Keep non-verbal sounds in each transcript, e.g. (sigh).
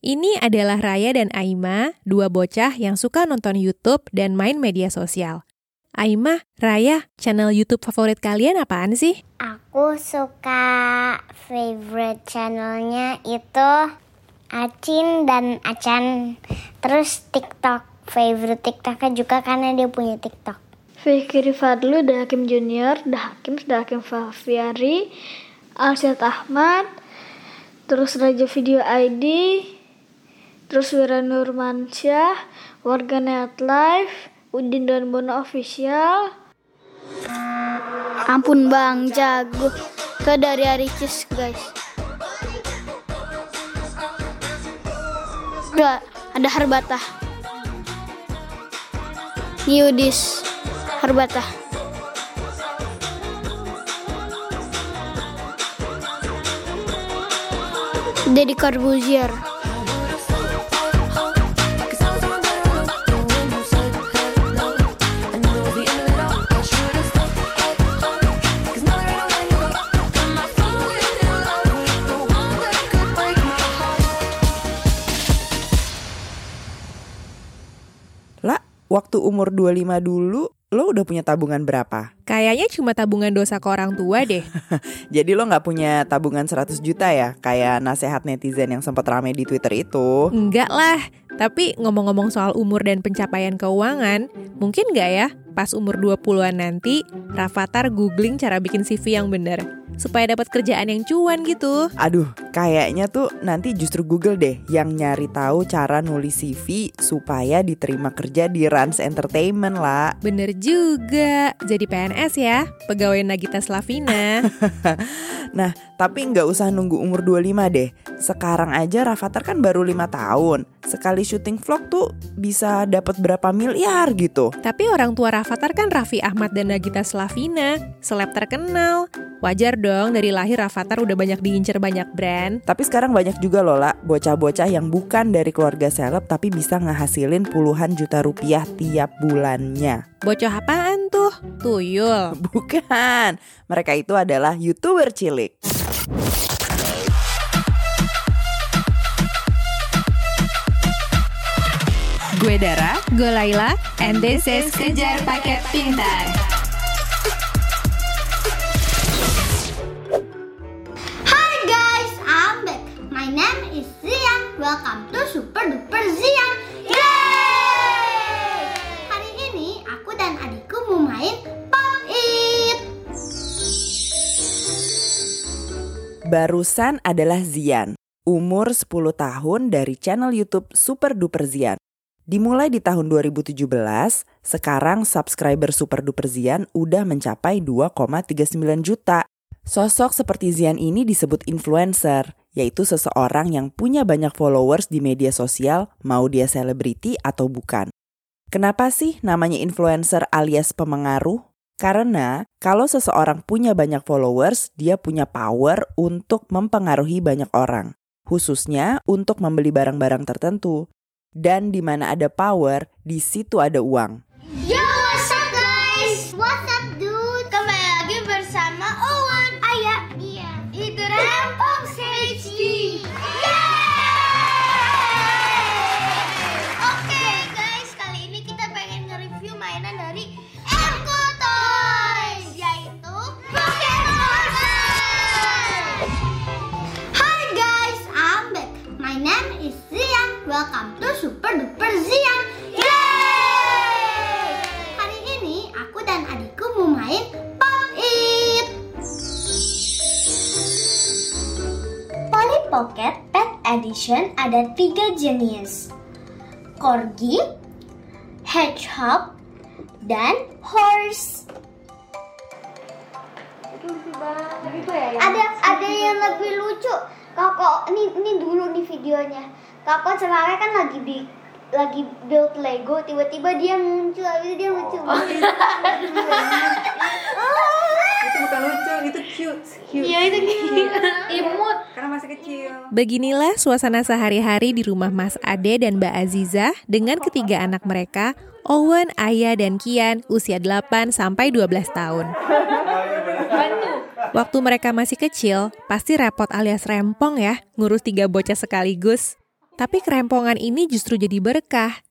Ini adalah Raya dan Aima, dua bocah yang suka nonton YouTube dan main media sosial. Aima, Raya, channel YouTube favorit kalian apaan sih? Aku suka favorite channelnya itu Acin dan Acan. Terus TikTok. Favorite TikToknya juga karena dia punya TikTok. Fikri Fadlu, Hakim Junior, Hakim, Hakim Fafiari, Alsyad Ahmad, terus Raja Video ID, terus Wira Nurmansyah, Warganet Live, Udin dan Bono Official. Ampun bang, jago. Ke dari Aricis guys. Udah, ada Harbata. Yudis, Harbata. Deddy Corbuzier. Waktu umur 25 dulu lo udah punya tabungan berapa? Kayaknya cuma tabungan dosa ke orang tua deh. (laughs) Jadi lo gak punya tabungan 100 juta ya? Kayak nasehat netizen yang sempat rame di Twitter itu? Enggak lah. Tapi ngomong-ngomong soal umur dan pencapaian keuangan, mungkin nggak ya pas umur 20-an nanti Rafathar googling cara bikin CV yang bener supaya dapat kerjaan yang cuan gitu. Aduh, kayaknya tuh nanti justru Google deh yang nyari tahu cara nulis CV supaya diterima kerja di Rans Entertainment lah. Bener juga, jadi PNS ya, pegawai Nagita Slavina. (laughs) nah, tapi nggak usah nunggu umur 25 deh. Sekarang aja Rafathar kan baru lima tahun. Sekali syuting vlog tuh bisa dapat berapa miliar gitu. Tapi orang tua Rafathar kan Raffi Ahmad dan Nagita Slavina, seleb terkenal. Wajar dong dari lahir Rafathar udah banyak diincer banyak brand. Tapi sekarang banyak juga loh lah bocah-bocah yang bukan dari keluarga seleb tapi bisa ngehasilin puluhan juta rupiah tiap bulannya. Bocah apaan tuh? Tuyul? (laughs) Bukan, mereka itu adalah YouTuber cilik. Gue Dara, gue Laila, and this is Kejar Paket Pintar. Hi guys, I'm back. My name is Zian. Welcome to Super Duper Zian. Yeay! Hari ini aku dan adikku mau main Pop It. Barusan adalah Zian, umur 10 tahun dari channel YouTube Super Duper Zian. Dimulai di tahun 2017, sekarang subscriber Super Duper Zian udah mencapai 2,39 juta. Sosok seperti Zian ini disebut influencer, yaitu seseorang yang punya banyak followers di media sosial, mau dia selebriti atau bukan. Kenapa sih namanya influencer alias pemengaruh? Karena kalau seseorang punya banyak followers, dia punya power untuk mempengaruhi banyak orang, khususnya untuk membeli barang-barang tertentu dan di mana ada power, di situ ada uang. Yo, what's up guys? What's up dude? Kembali lagi bersama Owen, Ayah, Iya, itu Rempong HD. Oke guys, kali ini kita pengen nge-review mainan dari Emco Toys, yaitu Pokemon. Hi guys, I'm back. My name is Zian. Welcome Super Duper Zian. Yeay! Hari ini aku dan adikku mau main Pop It. Polly Pocket Pet Edition ada tiga jenis. Corgi, Hedgehog, dan Horse. Ada ada yang lebih lucu. Kakak, ini ini dulu nih videonya. Kakak sekarang kan lagi di lagi build Lego, tiba-tiba dia muncul, habis dia muncul. (laughs) (laughs) itu bukan lucu, itu cute. cute. Iya itu. Imut. (laughs) Karena masih kecil. Beginilah suasana sehari-hari di rumah Mas Ade dan Mbak Aziza dengan ketiga anak mereka, Owen, Aya, dan Kian, usia 8 sampai 12 tahun. Waktu mereka masih kecil, pasti repot alias rempong ya, ngurus tiga bocah sekaligus. Tapi kerempongan ini justru jadi berkah.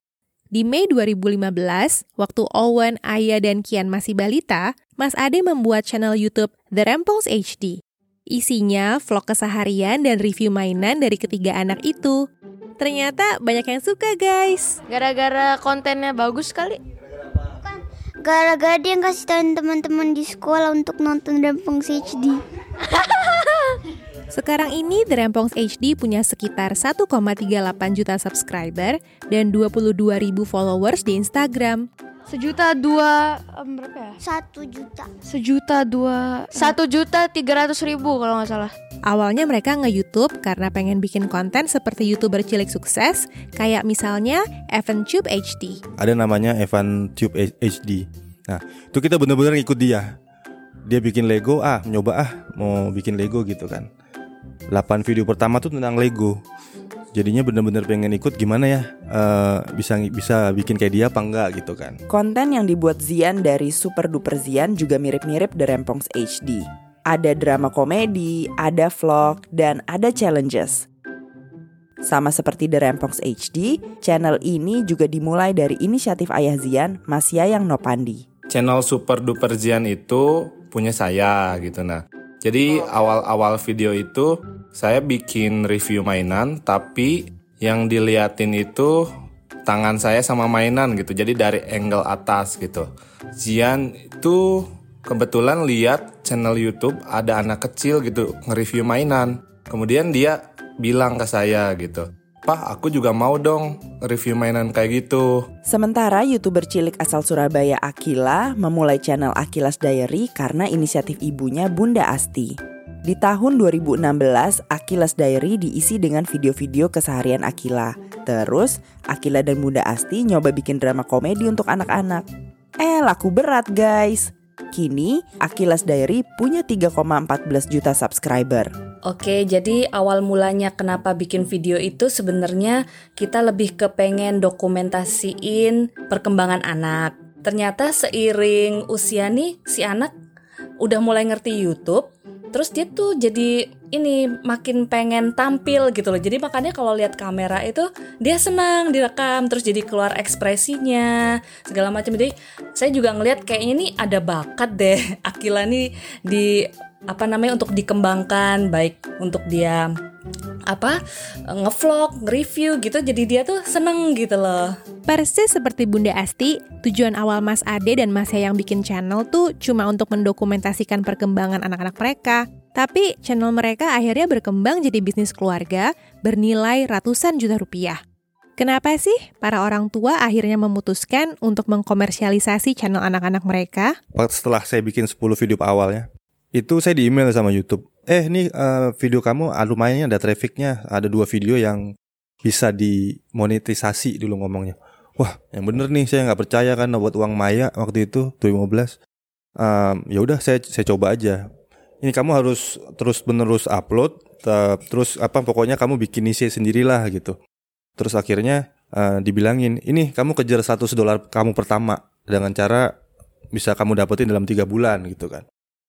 Di Mei 2015, waktu Owen, Aya, dan Kian masih balita, Mas Ade membuat channel YouTube The Rempongs HD. Isinya vlog keseharian dan review mainan dari ketiga anak itu. Ternyata banyak yang suka guys. Gara-gara kontennya bagus kali. Gara-gara dia kasih tahu teman-teman di sekolah untuk nonton Rempong HD. (laughs) Sekarang ini The Rempongs HD punya sekitar 1,38 juta subscriber dan 22 ribu followers di Instagram. Sejuta dua em, berapa ya? Satu juta. Sejuta dua satu juta tiga ratus ribu kalau nggak salah. Awalnya mereka nge-YouTube karena pengen bikin konten seperti YouTuber cilik sukses, kayak misalnya Evan Tube HD. ada namanya Evan Tube HD. Nah, itu kita bener-bener ngikut dia. Dia bikin Lego, ah nyoba ah mau bikin Lego gitu kan. 8 video pertama tuh tentang Lego. Jadinya bener-bener pengen ikut gimana ya eh, bisa bisa bikin kayak dia apa enggak gitu kan. Konten yang dibuat Zian dari Super Duper Zian juga mirip-mirip The Rempongs HD. Ada drama komedi, ada vlog, dan ada challenges. Sama seperti The Rempongs HD, channel ini juga dimulai dari inisiatif ayah Zian, Mas Yayang Nopandi. channel Super Duper Zian itu punya saya gitu nah. Jadi awal-awal video itu saya bikin review mainan tapi yang diliatin itu tangan saya sama mainan gitu. Jadi dari angle atas gitu. Zian itu kebetulan lihat channel YouTube ada anak kecil gitu nge-review mainan. Kemudian dia bilang ke saya gitu. Pak, aku juga mau dong review mainan kayak gitu. Sementara youtuber cilik asal Surabaya Akila memulai channel Akilas Diary karena inisiatif ibunya Bunda Asti. Di tahun 2016, Akilas Diary diisi dengan video-video keseharian Akila. Terus, Akila dan Bunda Asti nyoba bikin drama komedi untuk anak-anak. Eh, laku berat guys. Kini, Akilas Diary punya 3,14 juta subscriber. Oke, jadi awal mulanya kenapa bikin video itu sebenarnya kita lebih kepengen dokumentasiin perkembangan anak. Ternyata seiring usia nih si anak udah mulai ngerti YouTube, terus dia tuh jadi ini makin pengen tampil gitu loh. Jadi makanya kalau lihat kamera itu dia senang direkam, terus jadi keluar ekspresinya segala macam. Jadi saya juga ngelihat kayaknya nih ada bakat deh (laughs) Akila nih di apa namanya untuk dikembangkan baik untuk dia apa ngevlog, nge-review gitu jadi dia tuh seneng gitu loh. Persis seperti Bunda Asti, tujuan awal Mas Ade dan Mas yang bikin channel tuh cuma untuk mendokumentasikan perkembangan anak-anak mereka. Tapi channel mereka akhirnya berkembang jadi bisnis keluarga bernilai ratusan juta rupiah. Kenapa sih para orang tua akhirnya memutuskan untuk mengkomersialisasi channel anak-anak mereka? Setelah saya bikin 10 video awalnya, itu saya di email sama YouTube. Eh nih eh, video kamu ah, lumayan ada trafficnya, ada dua video yang bisa dimonetisasi dulu ngomongnya. Wah, yang bener nih saya nggak percaya kan buat uang Maya waktu itu 2015. Ehm, ya udah saya saya coba aja. Ini kamu harus terus menerus upload, te- terus apa pokoknya kamu bikin isi sendirilah gitu. Terus akhirnya eh, dibilangin, ini kamu kejar 100 dolar kamu pertama dengan cara bisa kamu dapetin dalam tiga bulan gitu kan.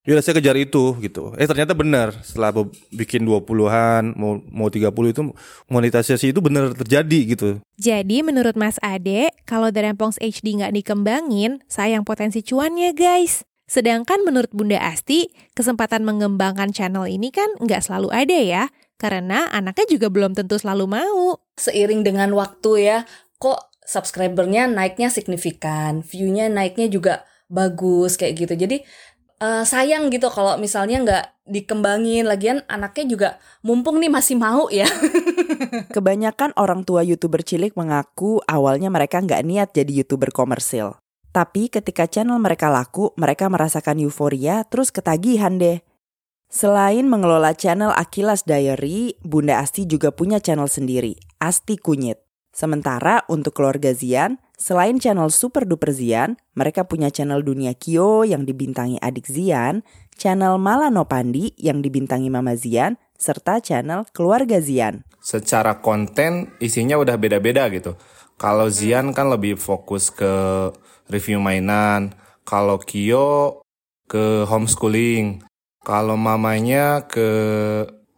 Yaudah saya kejar itu gitu. Eh ternyata benar setelah bikin 20-an mau mau 30 itu monetisasi itu benar terjadi gitu. Jadi menurut Mas Ade, kalau The Rempongs HD nggak dikembangin, sayang potensi cuannya guys. Sedangkan menurut Bunda Asti, kesempatan mengembangkan channel ini kan nggak selalu ada ya, karena anaknya juga belum tentu selalu mau. Seiring dengan waktu ya, kok subscribernya naiknya signifikan, view-nya naiknya juga bagus kayak gitu. Jadi eh, sayang gitu kalau misalnya nggak dikembangin lagian anaknya juga mumpung nih masih mau ya. (laughs) Kebanyakan orang tua youtuber cilik mengaku awalnya mereka nggak niat jadi youtuber komersil. Tapi ketika channel mereka laku, mereka merasakan euforia terus ketagihan deh. Selain mengelola channel Akilas Diary, Bunda Asti juga punya channel sendiri, Asti Kunyit. Sementara untuk keluarga Zian, selain channel Super Duper Zian, mereka punya channel Dunia Kyo yang dibintangi adik Zian, channel Malano Pandi yang dibintangi Mama Zian, serta channel Keluarga Zian. secara konten isinya udah beda-beda gitu. Kalau Zian kan lebih fokus ke review mainan, kalau Kyo ke homeschooling, kalau mamanya ke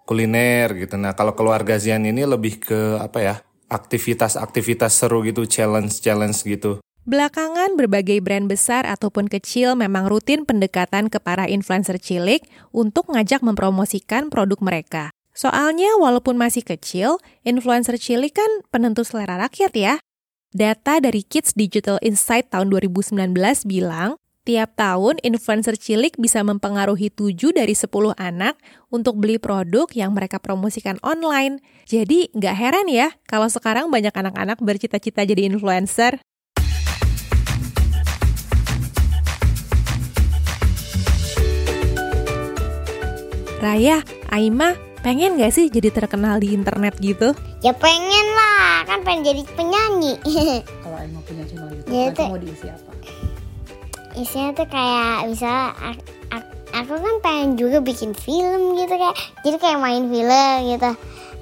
kuliner gitu. Nah, kalau keluarga Zian ini lebih ke apa ya? Aktivitas-aktivitas seru gitu, challenge-challenge gitu. Belakangan berbagai brand besar ataupun kecil memang rutin pendekatan ke para influencer cilik untuk ngajak mempromosikan produk mereka. Soalnya walaupun masih kecil, influencer cilik kan penentu selera rakyat ya. Data dari Kids Digital Insight tahun 2019 bilang, tiap tahun influencer cilik bisa mempengaruhi 7 dari 10 anak untuk beli produk yang mereka promosikan online. Jadi nggak heran ya kalau sekarang banyak anak-anak bercita-cita jadi influencer. Raya, Aima, pengen gak sih jadi terkenal di internet gitu? Ya pengen lah, kan pengen jadi penyanyi. (laughs) Kalau Aima punya channel YouTube, Ya, itu- mau diisi apa? Isinya tuh kayak bisa ak- ak- aku kan pengen juga bikin film gitu kayak jadi kayak main film gitu.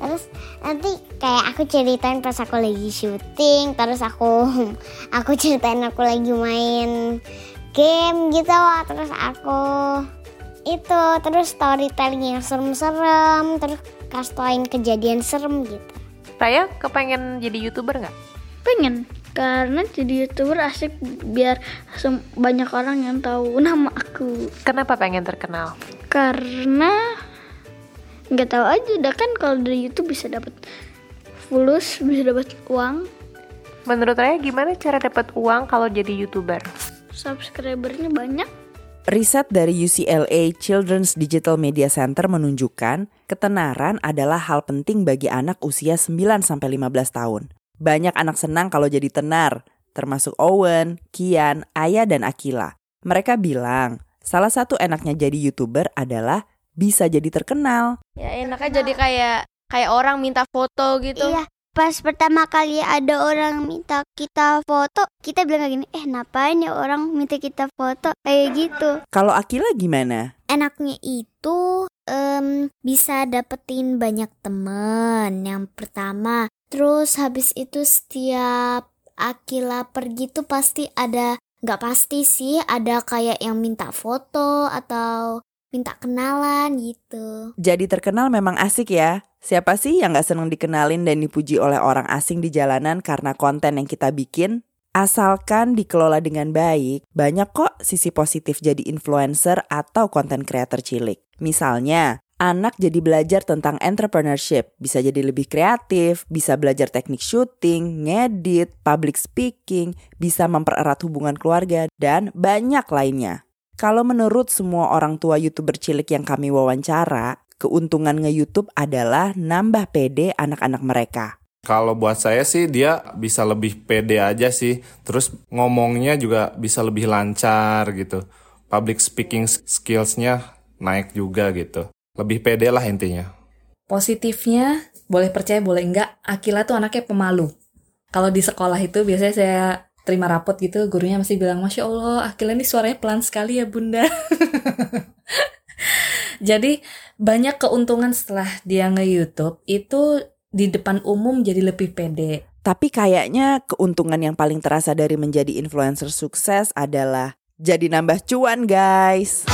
Terus nanti kayak aku ceritain pas aku lagi syuting, terus aku (laughs) aku ceritain aku lagi main game gitu loh. Terus aku itu terus storytelling yang serem-serem, terus kasih kejadian serem gitu. Raya kepengen jadi YouTuber nggak? Pengen karena jadi youtuber asik biar banyak orang yang tahu (laughs) nama aku. Kenapa pengen terkenal? Karena nggak tahu aja udah kan kalau dari YouTube bisa dapat fulus, bisa dapat uang, Menurut Raya gimana cara dapat uang kalau jadi YouTuber? subscribernya banyak. Riset dari UCLA Children's Digital Media Center menunjukkan ketenaran adalah hal penting bagi anak usia 9-15 tahun. Banyak anak senang kalau jadi tenar, termasuk Owen, Kian, Aya, dan Akila. Mereka bilang, salah satu enaknya jadi YouTuber adalah bisa jadi terkenal. Ya enaknya jadi kayak kayak orang minta foto gitu. Iya, pas pertama kali ada orang minta kita foto, kita bilang kayak gini, eh ngapain ya orang minta kita foto kayak gitu. Kalau Akila gimana? Enaknya itu em, bisa dapetin banyak temen. Yang pertama, terus habis itu setiap Akila pergi tuh pasti ada, nggak pasti sih, ada kayak yang minta foto atau minta kenalan gitu. Jadi terkenal memang asik ya. Siapa sih yang gak seneng dikenalin dan dipuji oleh orang asing di jalanan karena konten yang kita bikin? Asalkan dikelola dengan baik, banyak kok sisi positif jadi influencer atau konten creator cilik. Misalnya, anak jadi belajar tentang entrepreneurship, bisa jadi lebih kreatif, bisa belajar teknik syuting, ngedit, public speaking, bisa mempererat hubungan keluarga, dan banyak lainnya. Kalau menurut semua orang tua YouTuber cilik yang kami wawancara, keuntungan nge-YouTube adalah nambah pede anak-anak mereka. Kalau buat saya sih dia bisa lebih pede aja sih. Terus ngomongnya juga bisa lebih lancar gitu. Public speaking skillsnya naik juga gitu. Lebih pede lah intinya. Positifnya, boleh percaya boleh enggak, Akila tuh anaknya pemalu. Kalau di sekolah itu biasanya saya terima rapot gitu, gurunya masih bilang, Masya Allah, Akila ini suaranya pelan sekali ya bunda. (laughs) Jadi banyak keuntungan setelah dia nge-youtube, itu di depan umum jadi lebih pede. Tapi kayaknya keuntungan yang paling terasa dari menjadi influencer sukses adalah jadi nambah cuan guys.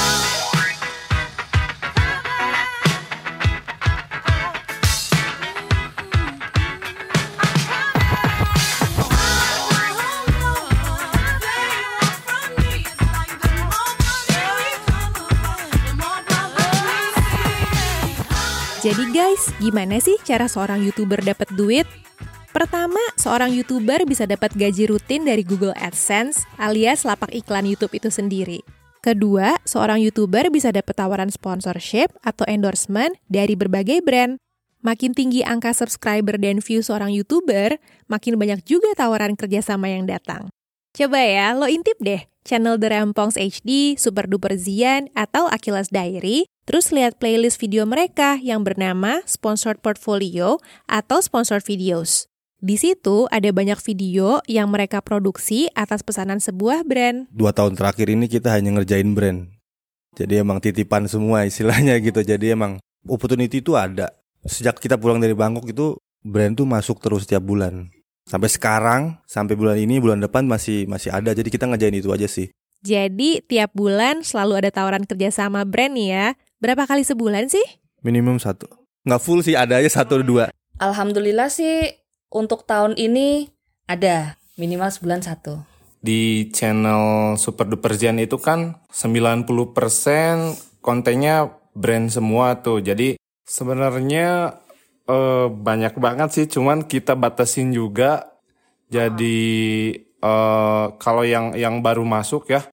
Jadi guys, gimana sih cara seorang YouTuber dapat duit? Pertama, seorang YouTuber bisa dapat gaji rutin dari Google AdSense alias lapak iklan YouTube itu sendiri. Kedua, seorang YouTuber bisa dapat tawaran sponsorship atau endorsement dari berbagai brand. Makin tinggi angka subscriber dan view seorang YouTuber, makin banyak juga tawaran kerjasama yang datang. Coba ya, lo intip deh channel The Rampongs HD, Super Duper Zian, atau Akilas Diary, terus lihat playlist video mereka yang bernama Sponsored Portfolio atau Sponsored Videos. Di situ ada banyak video yang mereka produksi atas pesanan sebuah brand. Dua tahun terakhir ini kita hanya ngerjain brand. Jadi emang titipan semua istilahnya (laughs) gitu. Jadi emang opportunity itu ada. Sejak kita pulang dari Bangkok itu brand tuh masuk terus setiap bulan. Sampai sekarang, sampai bulan ini, bulan depan masih masih ada. Jadi kita ngerjain itu aja sih. Jadi tiap bulan selalu ada tawaran kerjasama brand nih ya. Berapa kali sebulan sih? Minimum satu. Nggak full sih, ada aja satu dua. Alhamdulillah sih untuk tahun ini ada minimal sebulan satu. Di channel Super Duper Zian itu kan 90% kontennya brand semua tuh. Jadi sebenarnya eh, banyak banget sih, cuman kita batasin juga. Jadi eh, kalau yang yang baru masuk ya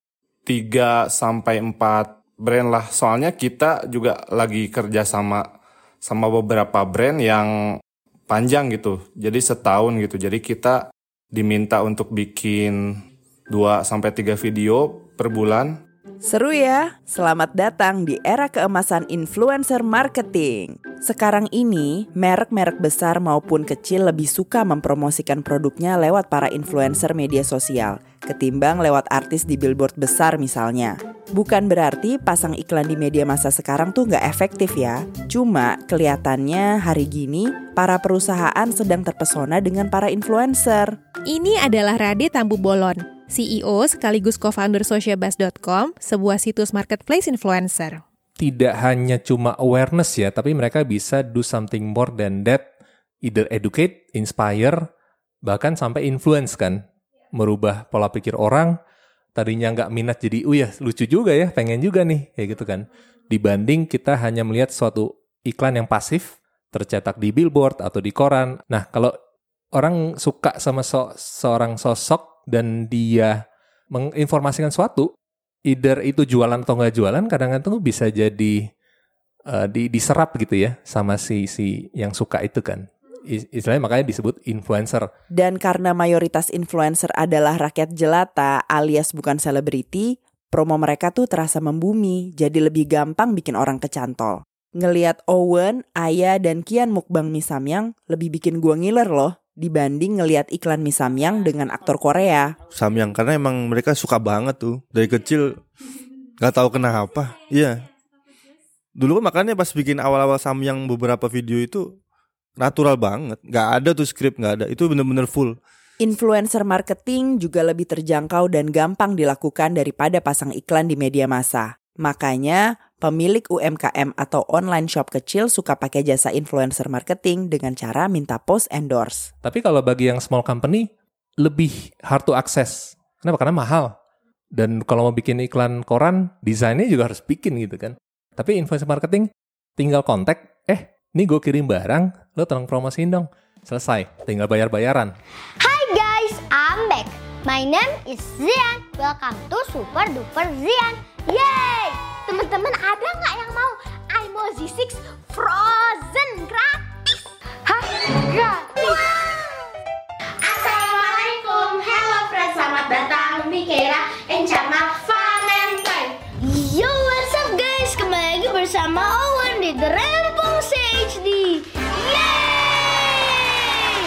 3 sampai 4 brand lah. Soalnya kita juga lagi kerja sama sama beberapa brand yang panjang gitu. Jadi setahun gitu. Jadi kita diminta untuk bikin 2 sampai 3 video per bulan. Seru ya? Selamat datang di era keemasan influencer marketing. Sekarang ini, merek-merek besar maupun kecil lebih suka mempromosikan produknya lewat para influencer media sosial ketimbang lewat artis di billboard besar misalnya. Bukan berarti pasang iklan di media masa sekarang tuh nggak efektif ya. Cuma kelihatannya hari gini para perusahaan sedang terpesona dengan para influencer. Ini adalah Rade Tambu Bolon, CEO sekaligus co-founder sebuah situs marketplace influencer. Tidak hanya cuma awareness ya, tapi mereka bisa do something more than that. Either educate, inspire, bahkan sampai influence kan merubah pola pikir orang tadinya nggak minat jadi oh ya lucu juga ya pengen juga nih kayak gitu kan dibanding kita hanya melihat suatu iklan yang pasif tercetak di billboard atau di koran nah kalau orang suka sama so seorang sosok dan dia menginformasikan suatu either itu jualan atau nggak jualan kadang-kadang tuh bisa jadi uh, di, diserap gitu ya sama si si yang suka itu kan istilahnya makanya disebut influencer. Dan karena mayoritas influencer adalah rakyat jelata alias bukan selebriti, promo mereka tuh terasa membumi, jadi lebih gampang bikin orang kecantol. Ngeliat Owen, Aya, dan Kian mukbang mie samyang lebih bikin gua ngiler loh dibanding ngeliat iklan mie samyang dengan aktor Korea. Samyang karena emang mereka suka banget tuh dari kecil nggak tahu kenapa. Iya. Dulu kan makanya pas bikin awal-awal samyang beberapa video itu natural banget nggak ada tuh skrip nggak ada itu bener-bener full Influencer marketing juga lebih terjangkau dan gampang dilakukan daripada pasang iklan di media massa. Makanya, pemilik UMKM atau online shop kecil suka pakai jasa influencer marketing dengan cara minta post endorse. Tapi kalau bagi yang small company, lebih hard to access. Kenapa? Karena mahal. Dan kalau mau bikin iklan koran, desainnya juga harus bikin gitu kan. Tapi influencer marketing, tinggal kontak, eh Nih gue kirim barang, lo tolong promosiin dong. Selesai, tinggal bayar-bayaran. Hi guys, I'm back. My name is Zian. Welcome to Super Duper Zian. Yay! Teman-teman ada nggak yang mau Imo Z6 Frozen gratis? Hah? Gratis? Assalamualaikum, hello friends, selamat datang di Kera and channel Valentine. Yo, what's up guys? Kembali lagi bersama Owen di The Rempong HD. Yeay!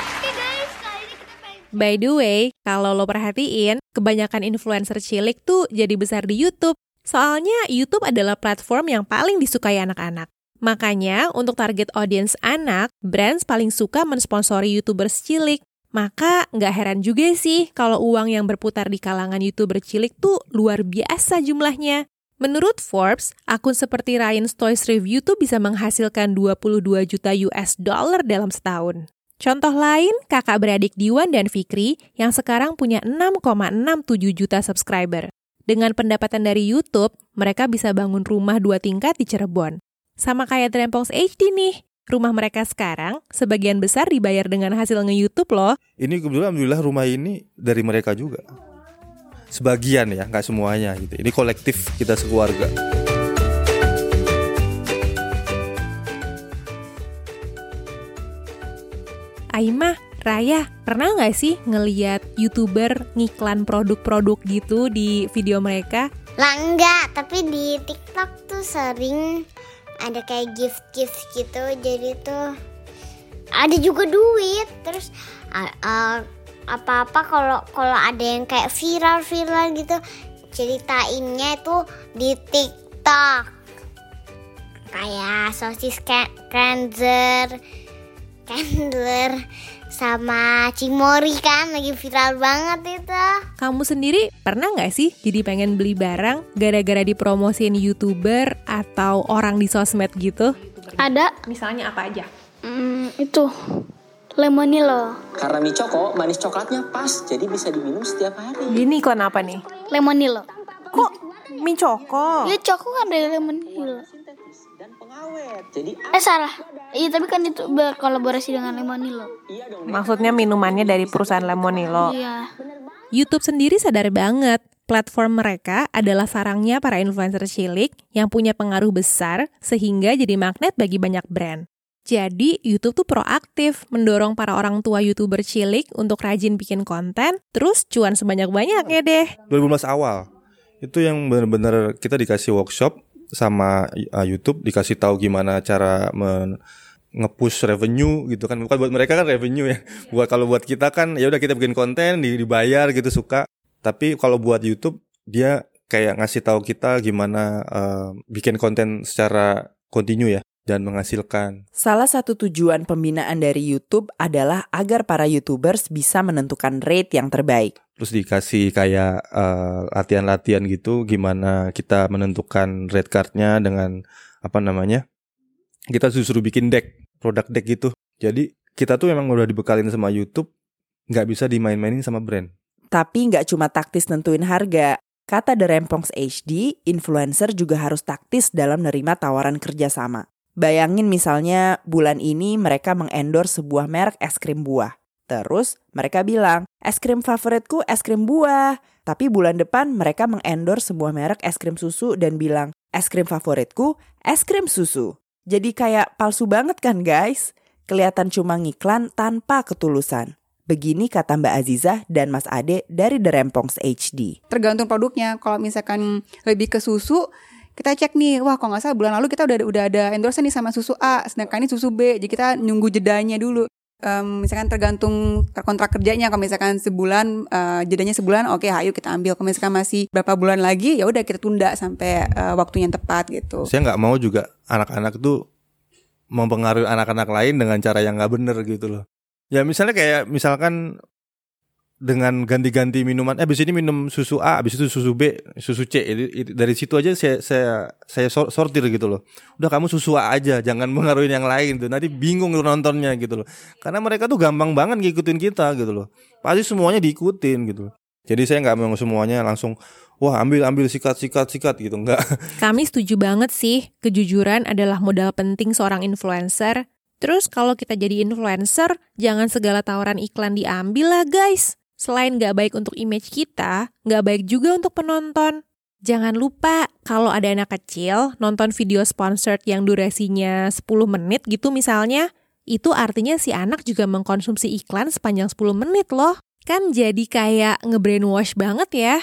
Oke guys, kali ini kita pengen... By the way, kalau lo perhatiin, kebanyakan influencer cilik tuh jadi besar di YouTube. Soalnya YouTube adalah platform yang paling disukai anak-anak. Makanya, untuk target audience anak, brands paling suka mensponsori YouTubers cilik. Maka nggak heran juga sih kalau uang yang berputar di kalangan YouTuber cilik tuh luar biasa jumlahnya. Menurut Forbes, akun seperti Ryan's Toys Review tuh bisa menghasilkan 22 juta US dollar dalam setahun. Contoh lain, kakak beradik Diwan dan Fikri yang sekarang punya 6,67 juta subscriber. Dengan pendapatan dari YouTube, mereka bisa bangun rumah dua tingkat di Cirebon. Sama kayak Drempongs HD nih, rumah mereka sekarang sebagian besar dibayar dengan hasil nge-YouTube loh. Ini kebetulan alhamdulillah rumah ini dari mereka juga sebagian ya nggak semuanya gitu ini kolektif kita sekeluarga Aimah, Raya, pernah nggak sih ngeliat youtuber ngiklan produk-produk gitu di video mereka? Lah enggak, tapi di TikTok tuh sering ada kayak gift-gift gitu, jadi tuh ada juga duit. Terus uh, uh, apa-apa kalau kalau ada yang kayak viral-viral gitu ceritainnya itu di TikTok kayak sosis cleanser candler sama cimori kan lagi viral banget itu. Kamu sendiri pernah nggak sih jadi pengen beli barang gara-gara dipromosin youtuber atau orang di sosmed gitu? Ada. Misalnya apa aja? Hmm, itu Lemonilo. Karena mie choco manis coklatnya pas, jadi bisa diminum setiap hari. Ini iklan apa nih? Lemonilo. Kok mie choco? Ya choco kan dari lemonilo. Jadi Eh salah. Iya tapi kan itu berkolaborasi dengan lemonilo. Maksudnya minumannya dari perusahaan Lemonilo. Iya. YouTube sendiri sadar banget platform mereka adalah sarangnya para influencer cilik yang punya pengaruh besar sehingga jadi magnet bagi banyak brand. Jadi, YouTube tuh proaktif mendorong para orang tua YouTuber cilik untuk rajin bikin konten, terus cuan sebanyak-banyaknya deh. 2015 awal itu yang benar-benar kita dikasih workshop sama uh, YouTube dikasih tahu gimana cara men nge-push revenue gitu kan. Bukan buat mereka kan revenue ya. Buat kalau buat kita kan ya udah kita bikin konten di- dibayar gitu suka. Tapi kalau buat YouTube dia kayak ngasih tahu kita gimana uh, bikin konten secara kontinu ya dan menghasilkan Salah satu tujuan pembinaan dari YouTube adalah agar para YouTubers bisa menentukan rate yang terbaik. terus dikasih kayak uh, latihan-latihan gitu gimana kita menentukan rate cardnya dengan apa namanya kita disuruh bikin deck produk deck gitu jadi kita tuh memang udah dibekalin sama YouTube nggak bisa dimain-mainin sama brand Tapi nggak cuma taktis nentuin harga. Kata The Rempongs HD, influencer juga harus taktis dalam nerima tawaran kerjasama. Bayangin misalnya bulan ini mereka mengendorse sebuah merek es krim buah. Terus mereka bilang, es krim favoritku es krim buah. Tapi bulan depan mereka mengendorse sebuah merek es krim susu dan bilang, es krim favoritku es krim susu. Jadi kayak palsu banget kan guys? Kelihatan cuma ngiklan tanpa ketulusan. Begini kata Mbak Aziza dan Mas Ade dari The Rempongs HD. tergantung produknya. Kalau misalkan lebih ke susu, kita cek nih, wah kalau nggak salah bulan lalu kita udah udah ada endorse nih sama susu A, sedangkan ini susu B, jadi kita nunggu jedanya dulu. Em, misalkan tergantung kontrak kerjanya, kalau misalkan sebulan eh, jedanya sebulan, oke, ayo kita ambil. Kalau misalkan masih berapa bulan lagi, ya udah kita tunda sampai eh, waktunya yang tepat gitu. saya nggak mau juga anak-anak tuh mempengaruhi anak-anak lain dengan cara yang nggak bener gitu loh ya misalnya kayak misalkan dengan ganti-ganti minuman. Eh abis ini minum susu A abis itu susu B susu C. Dari situ aja saya saya saya sor- sortir gitu loh. Udah kamu susu A aja jangan (laughs) mengaruhi yang lain tuh. Nanti bingung nontonnya gitu loh. Karena mereka tuh gampang banget ngikutin kita gitu loh. Pasti semuanya diikutin gitu loh. Jadi saya nggak mau semuanya langsung wah ambil ambil sikat sikat sikat gitu. Enggak (laughs) Kami setuju banget sih, kejujuran adalah modal penting seorang influencer. Terus kalau kita jadi influencer, jangan segala tawaran iklan diambil lah guys. Selain nggak baik untuk image kita, nggak baik juga untuk penonton. Jangan lupa, kalau ada anak kecil nonton video sponsored yang durasinya 10 menit gitu misalnya, itu artinya si anak juga mengkonsumsi iklan sepanjang 10 menit loh. Kan jadi kayak nge-brainwash banget ya.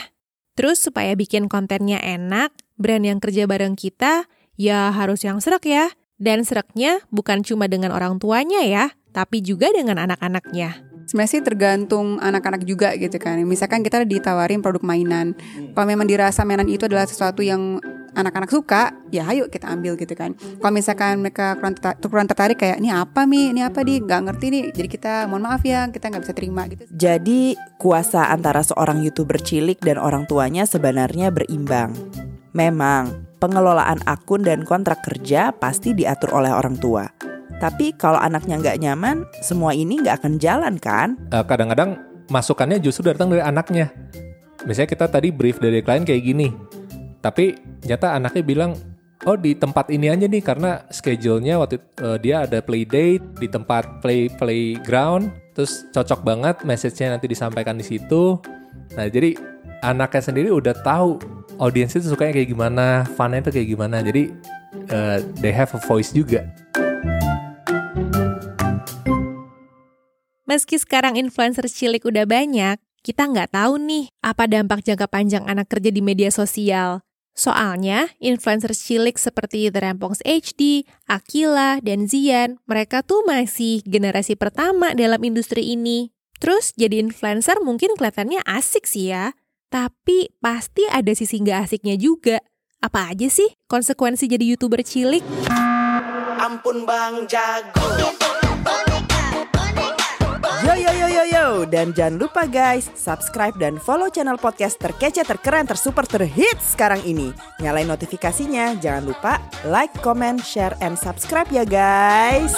Terus supaya bikin kontennya enak, brand yang kerja bareng kita ya harus yang serak ya. Dan seraknya bukan cuma dengan orang tuanya ya, tapi juga dengan anak-anaknya. Sebenarnya sih tergantung anak-anak juga gitu kan. Misalkan kita ditawarin produk mainan. Kalau memang dirasa mainan itu adalah sesuatu yang anak-anak suka, ya ayo kita ambil gitu kan. Kalau misalkan mereka kurang, kurang tertarik kayak ini apa mi, ini apa di, nggak ngerti nih. Jadi kita mohon maaf ya, kita nggak bisa terima gitu. Jadi, kuasa antara seorang YouTuber cilik dan orang tuanya sebenarnya berimbang. Memang, pengelolaan akun dan kontrak kerja pasti diatur oleh orang tua. Tapi kalau anaknya nggak nyaman, semua ini nggak akan jalan kan? Eh, kadang-kadang masukannya justru datang dari anaknya. Misalnya kita tadi brief dari klien kayak gini, tapi nyata anaknya bilang, oh di tempat ini aja nih karena schedule-nya waktu eh, dia ada play date di tempat play playground, terus cocok banget message-nya nanti disampaikan di situ. Nah jadi anaknya sendiri udah tahu audiensnya itu sukanya kayak gimana, fun-nya itu kayak gimana. Jadi eh, they have a voice juga. Meski sekarang influencer cilik udah banyak, kita nggak tahu nih apa dampak jangka panjang anak kerja di media sosial. Soalnya, influencer cilik seperti The Rempongs HD, Akila, dan Zian, mereka tuh masih generasi pertama dalam industri ini. Terus jadi influencer mungkin kelihatannya asik sih ya, tapi pasti ada sisi nggak asiknya juga. Apa aja sih konsekuensi jadi YouTuber cilik? Ampun Bang Jago. Yo yo yo yo yo. Dan jangan lupa guys subscribe dan follow channel podcast terkece terkeren tersuper terhits sekarang ini. Nyalain notifikasinya. Jangan lupa like comment share and subscribe ya guys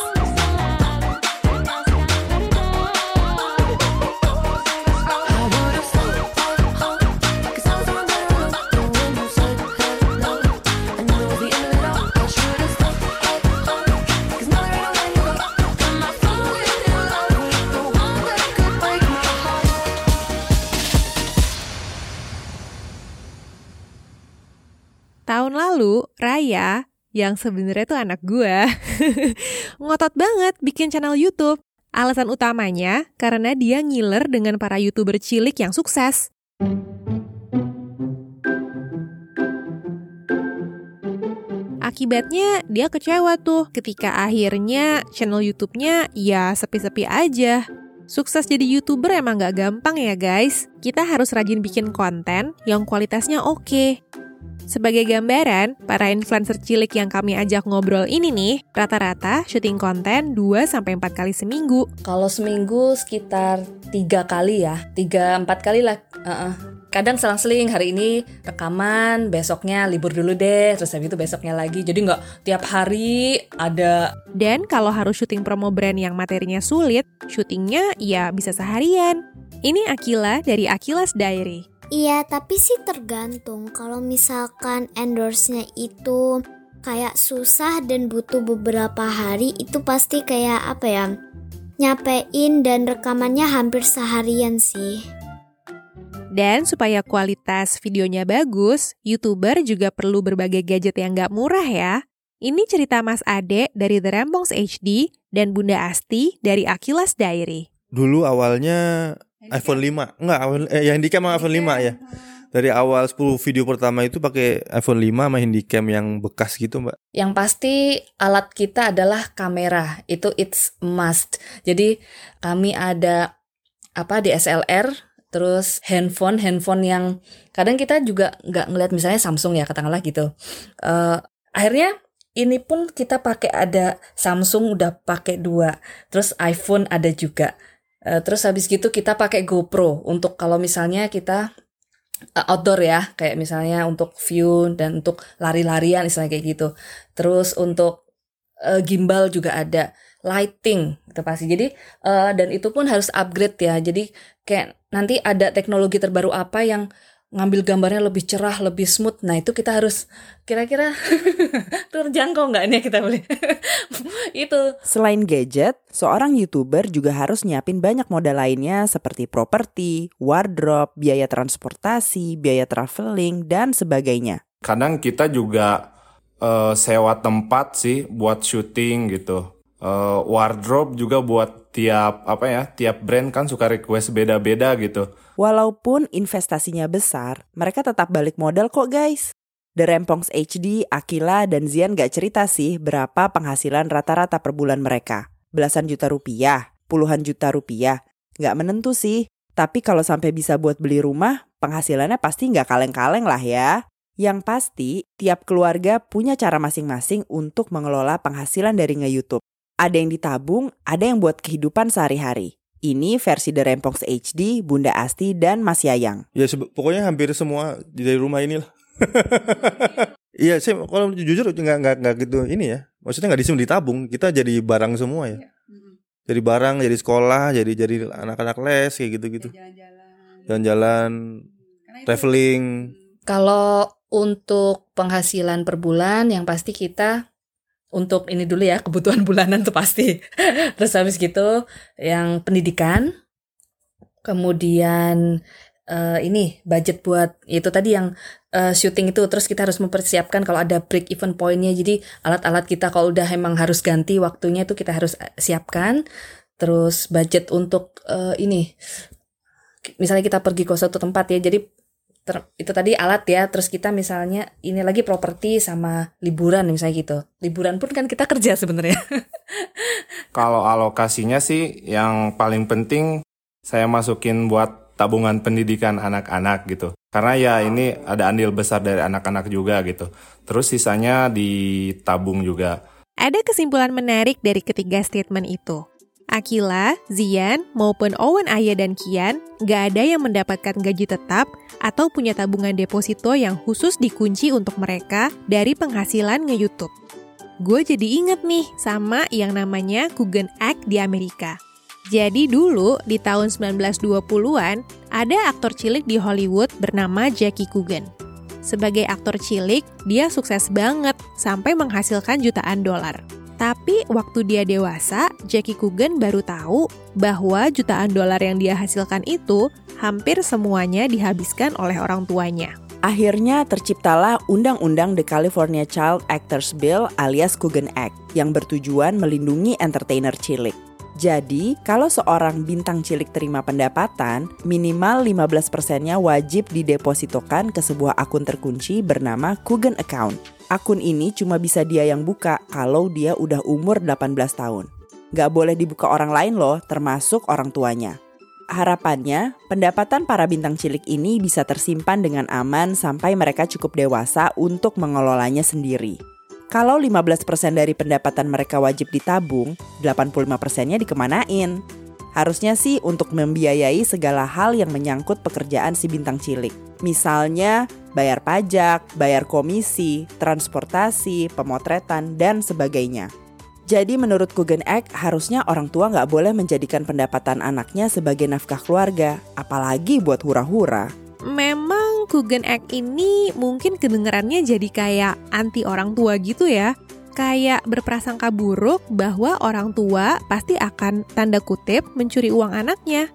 Raya, yang sebenarnya tuh anak gue, (laughs) ngotot banget bikin channel YouTube. Alasan utamanya karena dia ngiler dengan para YouTuber cilik yang sukses. Akibatnya dia kecewa tuh ketika akhirnya channel YouTube-nya ya sepi-sepi aja. Sukses jadi YouTuber emang gak gampang ya guys. Kita harus rajin bikin konten yang kualitasnya oke. Sebagai gambaran, para influencer cilik yang kami ajak ngobrol ini nih, rata-rata syuting konten 2-4 kali seminggu. Kalau seminggu sekitar tiga kali ya, tiga empat kali lah. Uh-uh. Kadang selang-seling hari ini rekaman, besoknya libur dulu deh, terus habis itu besoknya lagi. Jadi nggak tiap hari ada. Dan kalau harus syuting promo brand yang materinya sulit, syutingnya ya bisa seharian. Ini Akila dari Akilas Diary. Iya, tapi sih tergantung. Kalau misalkan endorse-nya itu kayak susah dan butuh beberapa hari, itu pasti kayak apa ya? Nyapein dan rekamannya hampir seharian sih. Dan supaya kualitas videonya bagus, YouTuber juga perlu berbagai gadget yang gak murah ya. Ini cerita Mas Ade dari The Rampongs HD dan Bunda Asti dari Akilas Diary. Dulu awalnya iPhone 5. Enggak, eh, yang handicam sama iPhone 5 ya. Dari awal 10 video pertama itu pakai iPhone 5 sama handicam yang bekas gitu, Mbak. Yang pasti alat kita adalah kamera. Itu it's must. Jadi kami ada apa DSLR terus handphone handphone yang kadang kita juga nggak ngeliat misalnya Samsung ya katakanlah gitu uh, akhirnya ini pun kita pakai ada Samsung udah pakai dua terus iPhone ada juga Uh, terus habis gitu kita pakai GoPro untuk kalau misalnya kita uh, outdoor ya, kayak misalnya untuk view dan untuk lari-larian istilahnya kayak gitu. Terus untuk uh, gimbal juga ada, lighting itu pasti. Jadi uh, dan itu pun harus upgrade ya. Jadi kayak nanti ada teknologi terbaru apa yang ngambil gambarnya lebih cerah, lebih smooth. Nah itu kita harus kira-kira (laughs) terjangkau nggak nih kita boleh (laughs) itu. Selain gadget, seorang youtuber juga harus nyiapin banyak modal lainnya seperti properti, wardrobe, biaya transportasi, biaya traveling dan sebagainya. Kadang kita juga uh, sewa tempat sih buat syuting gitu. Uh, wardrobe juga buat tiap apa ya tiap brand kan suka request beda-beda gitu. Walaupun investasinya besar, mereka tetap balik modal kok guys. The Rempongs HD, Akila, dan Zian gak cerita sih berapa penghasilan rata-rata per bulan mereka. Belasan juta rupiah, puluhan juta rupiah. Gak menentu sih, tapi kalau sampai bisa buat beli rumah, penghasilannya pasti gak kaleng-kaleng lah ya. Yang pasti, tiap keluarga punya cara masing-masing untuk mengelola penghasilan dari nge-YouTube. Ada yang ditabung, ada yang buat kehidupan sehari-hari. Ini versi The Rempongs HD, Bunda Asti, dan Mas Yayang. Ya pokoknya hampir semua dari rumah ini lah. (laughs) Iya, saya kalau jujur nggak nggak nggak gitu ini ya. Maksudnya nggak disim ditabung, kita jadi barang semua ya. Jadi barang, jadi sekolah, jadi jadi anak-anak les kayak gitu-gitu. Jalan-jalan, traveling. Kalau untuk penghasilan per bulan yang pasti kita untuk ini dulu ya kebutuhan (laughs) bulanan tuh pasti. Terus habis gitu yang pendidikan, kemudian uh, ini budget buat itu tadi yang uh, syuting itu terus kita harus mempersiapkan kalau ada break event pointnya jadi alat-alat kita kalau udah emang harus ganti waktunya itu kita harus siapkan terus budget untuk uh, ini misalnya kita pergi ke suatu tempat ya jadi ter, itu tadi alat ya. Terus kita misalnya ini lagi properti sama liburan misalnya gitu. Liburan pun kan kita (laughs) kerja sebenarnya. Kalau alokasinya sih yang paling penting saya masukin buat tabungan pendidikan anak-anak gitu. Karena ya ini ada andil besar dari anak-anak juga gitu. Terus sisanya ditabung juga. Ada kesimpulan menarik dari ketiga statement itu Akila, Zian, maupun Owen Aya dan Kian gak ada yang mendapatkan gaji tetap atau punya tabungan deposito yang khusus dikunci untuk mereka dari penghasilan nge-YouTube. Gue jadi inget nih sama yang namanya Coogan Act di Amerika. Jadi dulu di tahun 1920-an ada aktor cilik di Hollywood bernama Jackie Coogan. Sebagai aktor cilik, dia sukses banget sampai menghasilkan jutaan dolar. Tapi waktu dia dewasa, Jackie Coogan baru tahu bahwa jutaan dolar yang dia hasilkan itu hampir semuanya dihabiskan oleh orang tuanya. Akhirnya terciptalah Undang-Undang The California Child Actors Bill alias Coogan Act yang bertujuan melindungi entertainer cilik. Jadi, kalau seorang bintang cilik terima pendapatan, minimal 15 persennya wajib didepositokan ke sebuah akun terkunci bernama Coogan Account. Akun ini cuma bisa dia yang buka kalau dia udah umur 18 tahun. Gak boleh dibuka orang lain loh, termasuk orang tuanya. Harapannya, pendapatan para bintang cilik ini bisa tersimpan dengan aman sampai mereka cukup dewasa untuk mengelolanya sendiri. Kalau 15% dari pendapatan mereka wajib ditabung, 85%-nya dikemanain? Harusnya sih untuk membiayai segala hal yang menyangkut pekerjaan si bintang cilik. Misalnya bayar pajak, bayar komisi, transportasi, pemotretan, dan sebagainya. Jadi menurut Kugen Act, harusnya orang tua nggak boleh menjadikan pendapatan anaknya sebagai nafkah keluarga, apalagi buat hura-hura. Memang Kugen Act ini mungkin kedengarannya jadi kayak anti orang tua gitu ya. Kayak berprasangka buruk bahwa orang tua pasti akan tanda kutip mencuri uang anaknya.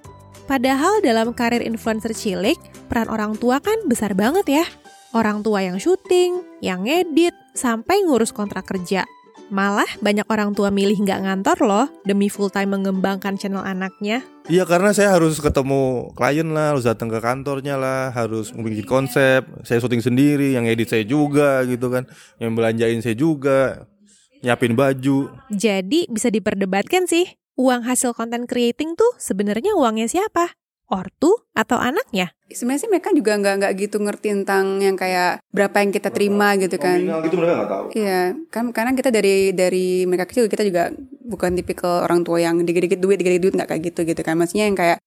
Padahal dalam karir influencer cilik, peran orang tua kan besar banget ya. Orang tua yang syuting, yang ngedit, sampai ngurus kontrak kerja. Malah banyak orang tua milih nggak ngantor loh demi full time mengembangkan channel anaknya. Iya karena saya harus ketemu klien lah, harus datang ke kantornya lah, harus bikin konsep. Saya syuting sendiri, yang edit saya juga gitu kan, yang belanjain saya juga, nyiapin baju. Jadi bisa diperdebatkan sih, uang hasil konten creating tuh sebenarnya uangnya siapa? Ortu atau anaknya? Sebenarnya sih mereka juga nggak nggak gitu ngerti tentang yang kayak berapa yang kita terima gitu kan. Nominal gitu mereka nggak tahu. Iya, kan karena kita dari dari mereka kecil kita juga bukan tipikal orang tua yang dikit-dikit duit, dikit-dikit duit nggak kayak gitu gitu kan. Maksudnya yang kayak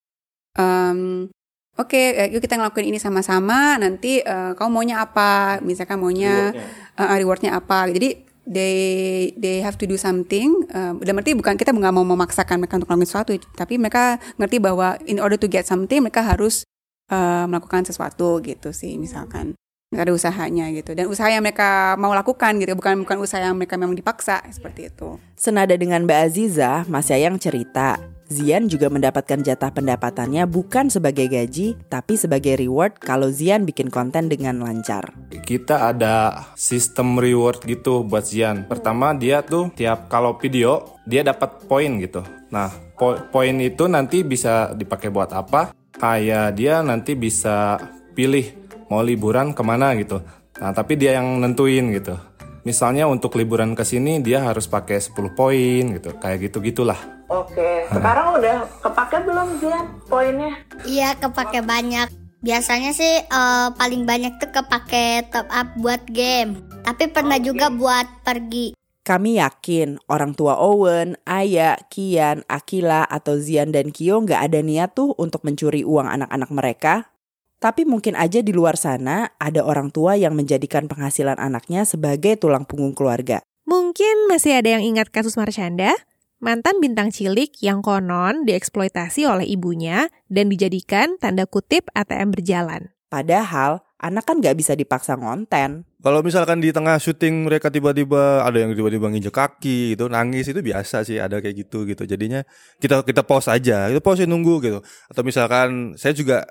um, Oke, okay, yuk kita ngelakuin ini sama-sama. Nanti uh, kamu maunya apa? Misalkan maunya rewardnya, uh, rewardnya apa? Jadi they they have to do something. Uh, dalam arti bukan kita nggak mau memaksakan mereka untuk melakukan sesuatu, tapi mereka ngerti bahwa in order to get something mereka harus uh, melakukan sesuatu gitu sih, misalkan ada usahanya gitu dan usaha yang mereka mau lakukan gitu bukan bukan usaha yang mereka memang dipaksa seperti itu. Senada dengan Mbak Aziza, Mas Yayang cerita, Zian juga mendapatkan jatah pendapatannya bukan sebagai gaji, tapi sebagai reward kalau Zian bikin konten dengan lancar. Kita ada sistem reward gitu buat Zian. Pertama dia tuh tiap kalau video dia dapat poin gitu. Nah po poin itu nanti bisa dipakai buat apa? Kayak dia nanti bisa pilih mau liburan ke mana gitu. Nah tapi dia yang nentuin gitu. Misalnya untuk liburan ke sini dia harus pakai 10 poin gitu. Kayak gitu gitulah. Oke, sekarang udah kepake belum Zian poinnya? Iya, kepake banyak. Biasanya sih uh, paling banyak tuh kepake top up buat game. Tapi pernah juga buat pergi. Kami yakin orang tua Owen, Aya, Kian, Akila, atau Zian dan Kyo nggak ada niat tuh untuk mencuri uang anak-anak mereka. Tapi mungkin aja di luar sana ada orang tua yang menjadikan penghasilan anaknya sebagai tulang punggung keluarga. Mungkin masih ada yang ingat kasus Marshanda? Mantan bintang cilik yang konon dieksploitasi oleh ibunya dan dijadikan tanda kutip ATM berjalan. Padahal anak kan gak bisa dipaksa ngonten. Kalau misalkan di tengah syuting mereka tiba-tiba ada yang tiba-tiba nginjek kaki gitu, nangis itu biasa sih ada kayak gitu gitu. Jadinya kita kita pause aja, kita pause nunggu gitu. Atau misalkan saya juga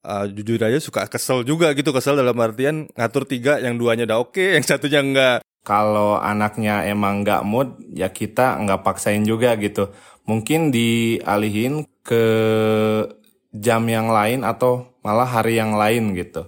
uh, jujur aja suka kesel juga gitu, kesel dalam artian ngatur tiga yang duanya udah oke, yang satunya enggak kalau anaknya emang nggak mood ya kita nggak paksain juga gitu. Mungkin dialihin ke jam yang lain atau malah hari yang lain gitu.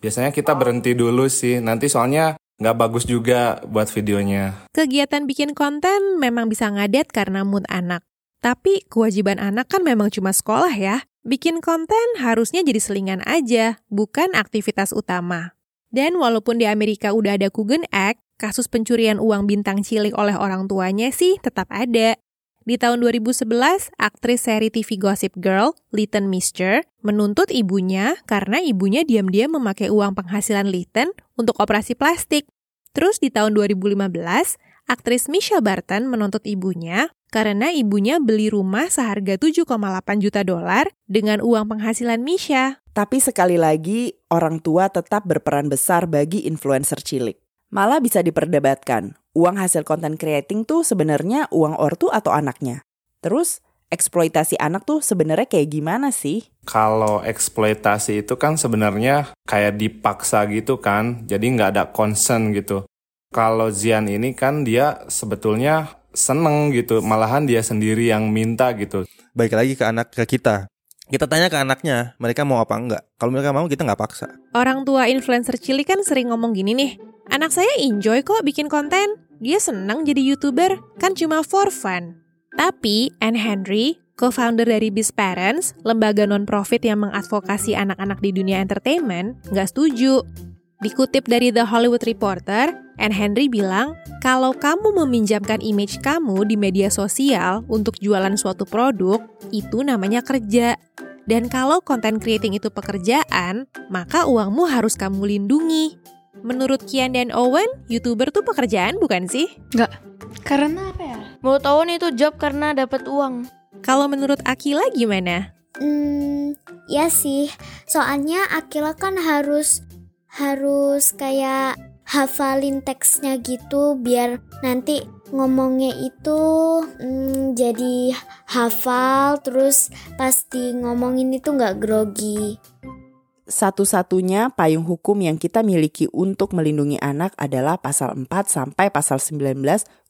Biasanya kita berhenti dulu sih. Nanti soalnya nggak bagus juga buat videonya. Kegiatan bikin konten memang bisa ngadet karena mood anak. Tapi kewajiban anak kan memang cuma sekolah ya. Bikin konten harusnya jadi selingan aja bukan aktivitas utama. Dan walaupun di Amerika udah ada Coogan Act, kasus pencurian uang bintang cilik oleh orang tuanya sih tetap ada. Di tahun 2011, aktris seri TV Gossip Girl, Leighton Mister, menuntut ibunya karena ibunya diam-diam memakai uang penghasilan Leighton untuk operasi plastik. Terus di tahun 2015, aktris Michelle Barton menuntut ibunya karena ibunya beli rumah seharga 7,8 juta dolar dengan uang penghasilan Misha. Tapi sekali lagi, orang tua tetap berperan besar bagi influencer cilik. Malah bisa diperdebatkan, uang hasil konten creating tuh sebenarnya uang ortu atau anaknya. Terus, eksploitasi anak tuh sebenarnya kayak gimana sih? Kalau eksploitasi itu kan sebenarnya kayak dipaksa gitu kan, jadi nggak ada concern gitu. Kalau Zian ini kan dia sebetulnya seneng gitu, malahan dia sendiri yang minta gitu. Baik lagi ke anak ke kita. Kita tanya ke anaknya, mereka mau apa enggak. Kalau mereka mau, kita nggak paksa. Orang tua influencer cilik kan sering ngomong gini nih, anak saya enjoy kok bikin konten. Dia senang jadi YouTuber, kan cuma for fun. Tapi Anne Henry, co-founder dari Biz Parents, lembaga non-profit yang mengadvokasi anak-anak di dunia entertainment, nggak setuju. Dikutip dari The Hollywood Reporter, Anne Henry bilang, kalau kamu meminjamkan image kamu di media sosial untuk jualan suatu produk, itu namanya kerja. Dan kalau content creating itu pekerjaan, maka uangmu harus kamu lindungi. Menurut Kian dan Owen, YouTuber tuh pekerjaan bukan sih? Enggak. Karena apa ya? Mau tahu nih itu job karena dapat uang. Kalau menurut Akila gimana? Hmm, ya sih. Soalnya Akila kan harus harus kayak hafalin teksnya gitu biar nanti ngomongnya itu hmm, jadi hafal terus pasti ngomongin itu nggak grogi. Satu-satunya payung hukum yang kita miliki untuk melindungi anak adalah pasal 4 sampai pasal 19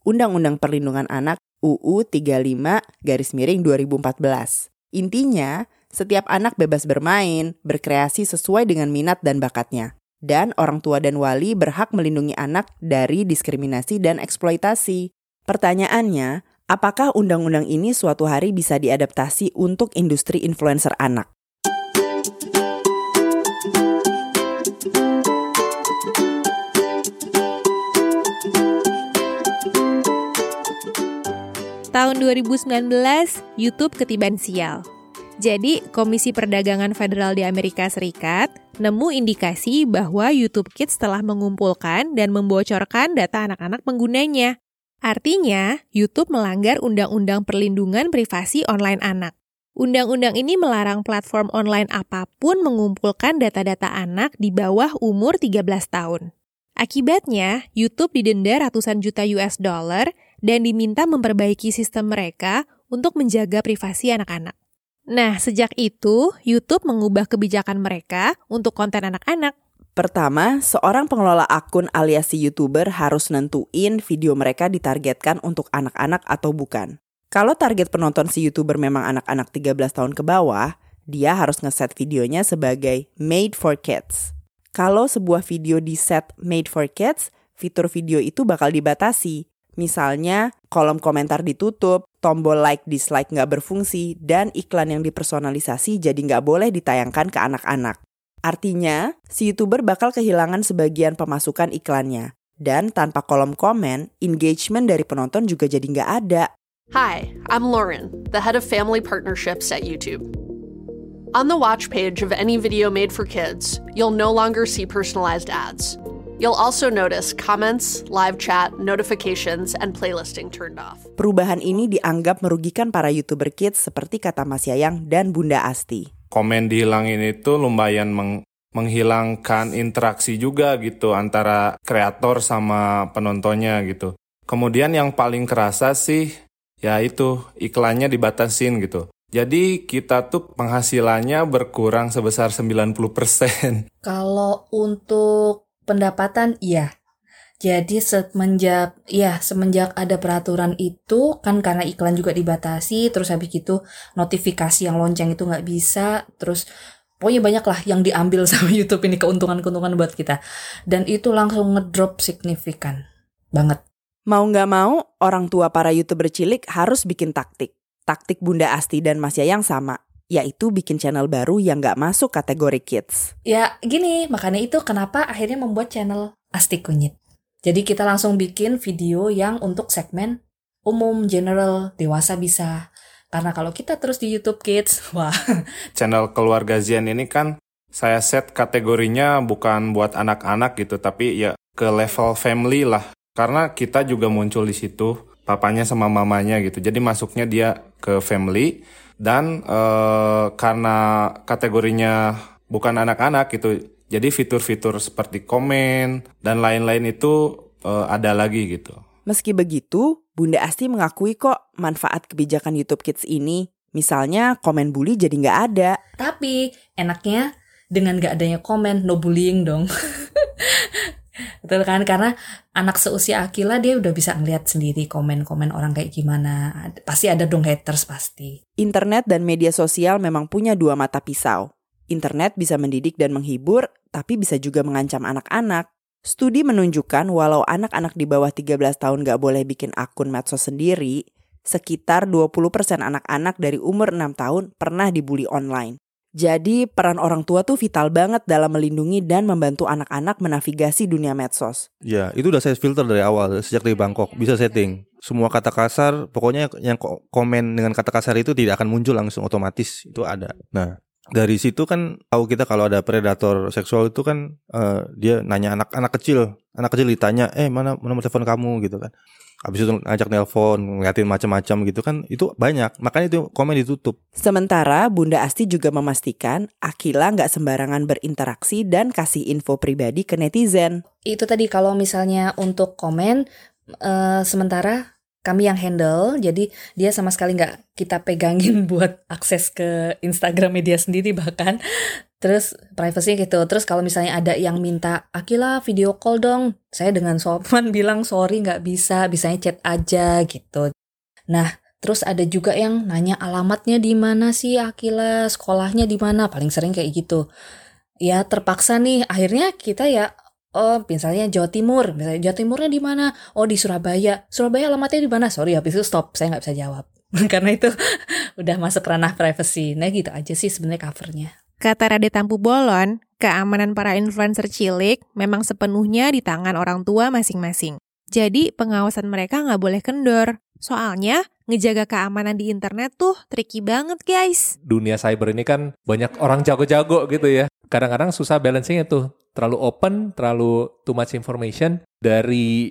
Undang-Undang Perlindungan Anak UU 35 garis miring 2014. Intinya, setiap anak bebas bermain, berkreasi sesuai dengan minat dan bakatnya. Dan orang tua dan wali berhak melindungi anak dari diskriminasi dan eksploitasi. Pertanyaannya, apakah undang-undang ini suatu hari bisa diadaptasi untuk industri influencer anak? Tahun 2019, YouTube ketiban sial. Jadi, Komisi Perdagangan Federal di Amerika Serikat nemu indikasi bahwa YouTube Kids telah mengumpulkan dan membocorkan data anak-anak penggunanya. Artinya, YouTube melanggar Undang-Undang Perlindungan Privasi Online Anak. Undang-undang ini melarang platform online apa pun mengumpulkan data-data anak di bawah umur 13 tahun. Akibatnya, YouTube didenda ratusan juta US dollar dan diminta memperbaiki sistem mereka untuk menjaga privasi anak-anak. Nah, sejak itu, YouTube mengubah kebijakan mereka untuk konten anak-anak. Pertama, seorang pengelola akun alias si YouTuber harus nentuin video mereka ditargetkan untuk anak-anak atau bukan. Kalau target penonton si YouTuber memang anak-anak 13 tahun ke bawah, dia harus ngeset videonya sebagai made for kids. Kalau sebuah video di set made for kids, fitur video itu bakal dibatasi. Misalnya, kolom komentar ditutup, tombol like dislike nggak berfungsi, dan iklan yang dipersonalisasi jadi nggak boleh ditayangkan ke anak-anak. Artinya, si YouTuber bakal kehilangan sebagian pemasukan iklannya. Dan tanpa kolom komen, engagement dari penonton juga jadi nggak ada. Hi, I'm Lauren, the head of family partnerships at YouTube. On the watch page of any video made for kids, you'll no longer see personalized ads. You'll also notice comments, live chat, notifications, and playlisting turned off. Perubahan ini dianggap merugikan para YouTuber kids seperti kata Mas Yayang dan Bunda Asti. Komen dihilangin itu lumayan meng menghilangkan interaksi juga gitu antara kreator sama penontonnya gitu. Kemudian yang paling kerasa sih ya itu iklannya dibatasin gitu. Jadi kita tuh penghasilannya berkurang sebesar 90%. Kalau untuk pendapatan iya. Jadi semenjak ya semenjak ada peraturan itu kan karena iklan juga dibatasi, terus habis itu notifikasi yang lonceng itu nggak bisa, terus pokoknya banyak lah yang diambil (laughs) sama YouTube ini keuntungan-keuntungan buat kita. Dan itu langsung ngedrop signifikan banget. Mau nggak mau, orang tua para YouTuber cilik harus bikin taktik taktik Bunda Asti dan Mas Yayang sama, yaitu bikin channel baru yang gak masuk kategori kids. Ya gini, makanya itu kenapa akhirnya membuat channel Asti Kunyit. Jadi kita langsung bikin video yang untuk segmen umum, general, dewasa bisa. Karena kalau kita terus di YouTube Kids, (laughs) wah. Channel Keluarga Zian ini kan saya set kategorinya bukan buat anak-anak gitu, tapi ya ke level family lah. Karena kita juga muncul di situ papanya sama mamanya gitu. Jadi masuknya dia ke family dan uh, karena kategorinya bukan anak-anak gitu. Jadi fitur-fitur seperti komen dan lain-lain itu uh, ada lagi gitu. Meski begitu, Bunda Asti mengakui kok manfaat kebijakan YouTube Kids ini. Misalnya komen bully jadi nggak ada. Tapi enaknya dengan gak adanya komen, no bullying dong. (laughs) Betul kan? Karena anak seusia Akila dia udah bisa ngeliat sendiri komen-komen orang kayak gimana. Pasti ada dong haters pasti. Internet dan media sosial memang punya dua mata pisau. Internet bisa mendidik dan menghibur, tapi bisa juga mengancam anak-anak. Studi menunjukkan walau anak-anak di bawah 13 tahun gak boleh bikin akun medsos sendiri, sekitar 20% anak-anak dari umur 6 tahun pernah dibully online. Jadi peran orang tua tuh vital banget dalam melindungi dan membantu anak-anak menavigasi dunia medsos. Ya, itu udah saya filter dari awal sejak di Bangkok. Bisa setting. Semua kata kasar, pokoknya yang komen dengan kata kasar itu tidak akan muncul langsung otomatis. Itu ada. Nah, dari situ kan tahu kita kalau ada predator seksual itu kan uh, dia nanya anak-anak kecil, anak kecil ditanya, "Eh, mana nomor telepon kamu?" gitu kan. Habis itu ngajak nelpon, ngeliatin macam-macam gitu kan, itu banyak. Makanya itu komen ditutup. Sementara Bunda Asti juga memastikan Akila nggak sembarangan berinteraksi dan kasih info pribadi ke netizen. Itu tadi kalau misalnya untuk komen, uh, sementara kami yang handle, jadi dia sama sekali nggak kita pegangin (laughs) buat akses ke Instagram media sendiri bahkan Terus privacy gitu. Terus kalau misalnya ada yang minta, Akila video call dong. Saya dengan sopan (laughs) bilang sorry nggak bisa, bisanya chat aja gitu. Nah, terus ada juga yang nanya alamatnya di mana sih Akila, sekolahnya di mana, paling sering kayak gitu. Ya terpaksa nih, akhirnya kita ya Oh, misalnya Jawa Timur, misalnya Jawa Timurnya di mana? Oh, di Surabaya. Surabaya alamatnya di mana? Sorry, habis itu stop, saya nggak bisa jawab. (laughs) Karena itu (laughs) udah masuk ranah privacy. Nah, gitu aja sih sebenarnya covernya. Kata Rade Tampu Bolon, keamanan para influencer cilik memang sepenuhnya di tangan orang tua masing-masing. Jadi pengawasan mereka nggak boleh kendor. Soalnya ngejaga keamanan di internet tuh tricky banget guys. Dunia cyber ini kan banyak orang jago-jago gitu ya. Kadang-kadang susah balancing itu. Terlalu open, terlalu too much information. Dari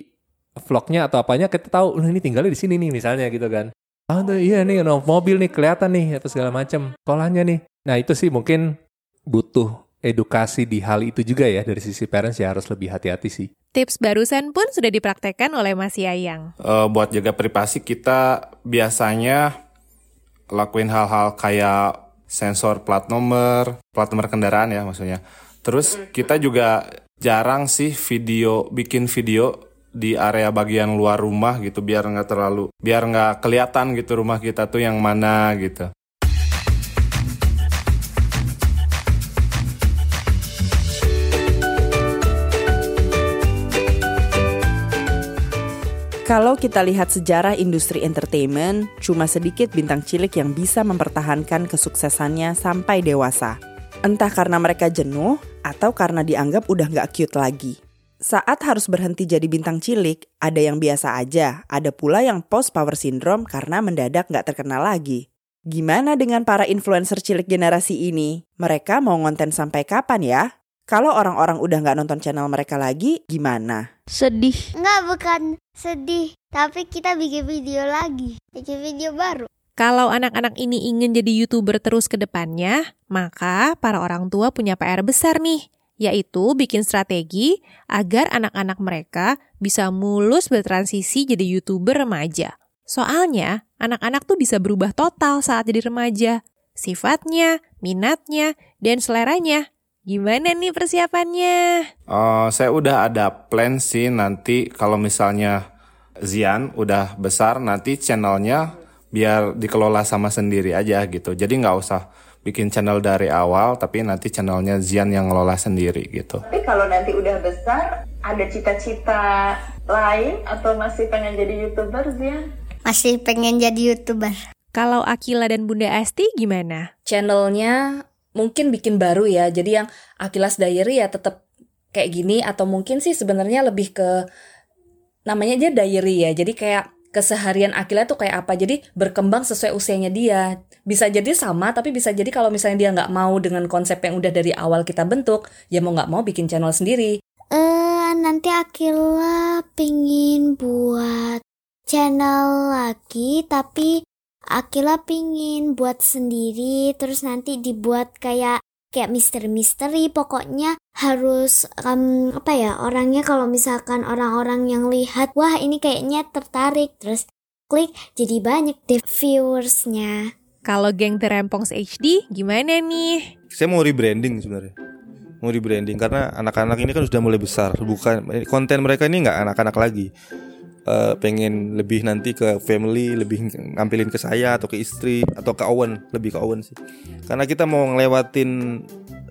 vlognya atau apanya kita tahu, ini tinggalnya di sini nih misalnya gitu kan. Ah tuh iya nih, no, mobil nih kelihatan nih atau segala macam. Sekolahnya nih. Nah itu sih mungkin butuh edukasi di hal itu juga ya dari sisi parents ya harus lebih hati-hati sih. Tips barusan pun sudah dipraktekkan oleh Mas Yayang. Uh, buat jaga privasi kita biasanya lakuin hal-hal kayak sensor plat nomor, plat nomor kendaraan ya maksudnya. Terus kita juga jarang sih video bikin video di area bagian luar rumah gitu biar nggak terlalu biar nggak kelihatan gitu rumah kita tuh yang mana gitu. Kalau kita lihat sejarah industri entertainment, cuma sedikit bintang cilik yang bisa mempertahankan kesuksesannya sampai dewasa. Entah karena mereka jenuh atau karena dianggap udah nggak cute lagi. Saat harus berhenti jadi bintang cilik, ada yang biasa aja, ada pula yang post power syndrome karena mendadak nggak terkenal lagi. Gimana dengan para influencer cilik generasi ini? Mereka mau ngonten sampai kapan ya? Kalau orang-orang udah nggak nonton channel mereka lagi, gimana? Sedih. Nggak, bukan sedih. Tapi kita bikin video lagi. Bikin video baru. Kalau anak-anak ini ingin jadi YouTuber terus ke depannya, maka para orang tua punya PR besar nih, yaitu bikin strategi agar anak-anak mereka bisa mulus bertransisi jadi YouTuber remaja. Soalnya, anak-anak tuh bisa berubah total saat jadi remaja. Sifatnya, minatnya, dan seleranya Gimana nih persiapannya? Uh, saya udah ada plan sih nanti kalau misalnya Zian udah besar nanti channelnya biar dikelola sama sendiri aja gitu. Jadi nggak usah bikin channel dari awal tapi nanti channelnya Zian yang ngelola sendiri gitu. Tapi kalau nanti udah besar ada cita-cita lain atau masih pengen jadi youtuber Zian? Masih pengen jadi youtuber. Kalau Akila dan Bunda Asti gimana? Channelnya mungkin bikin baru ya. Jadi yang Akilas Diary ya tetap kayak gini atau mungkin sih sebenarnya lebih ke namanya aja diary ya. Jadi kayak keseharian Akila tuh kayak apa. Jadi berkembang sesuai usianya dia. Bisa jadi sama tapi bisa jadi kalau misalnya dia nggak mau dengan konsep yang udah dari awal kita bentuk, ya mau nggak mau bikin channel sendiri. Eh uh, nanti Akila pingin buat channel lagi tapi Akila pingin buat sendiri terus nanti dibuat kayak kayak misteri-misteri pokoknya harus um, apa ya orangnya kalau misalkan orang-orang yang lihat wah ini kayaknya tertarik terus klik jadi banyak deh viewersnya. Kalau geng Terempongs HD gimana nih? Saya mau rebranding sebenarnya. Mau rebranding karena anak-anak ini kan sudah mulai besar. Bukan konten mereka ini nggak anak-anak lagi. Eh, pengen lebih nanti ke family, lebih ngampilin ke saya atau ke istri atau ke Owen, lebih ke Owen sih. Karena kita mau ngelewatin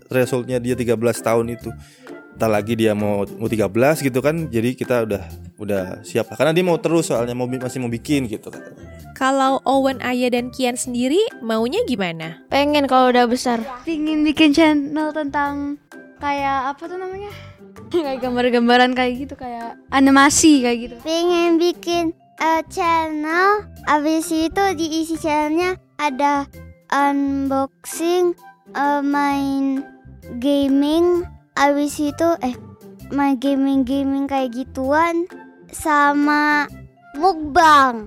resultnya dia 13 tahun itu. Entar lagi dia mau mau 13 gitu kan. Jadi kita udah udah siap. Karena dia mau terus soalnya mau masih mau bikin gitu katanya. Kalau Owen, Aya, dan Kian sendiri maunya gimana? Pengen kalau udah besar. Pingin bikin channel tentang kayak apa tuh namanya? (laughs) kayak gambar-gambaran kayak gitu, kayak animasi kayak gitu. Pengen bikin eh, channel, abis itu diisi channelnya ada unboxing, eh, main gaming, abis itu eh main gaming-gaming kayak gituan, sama mukbang.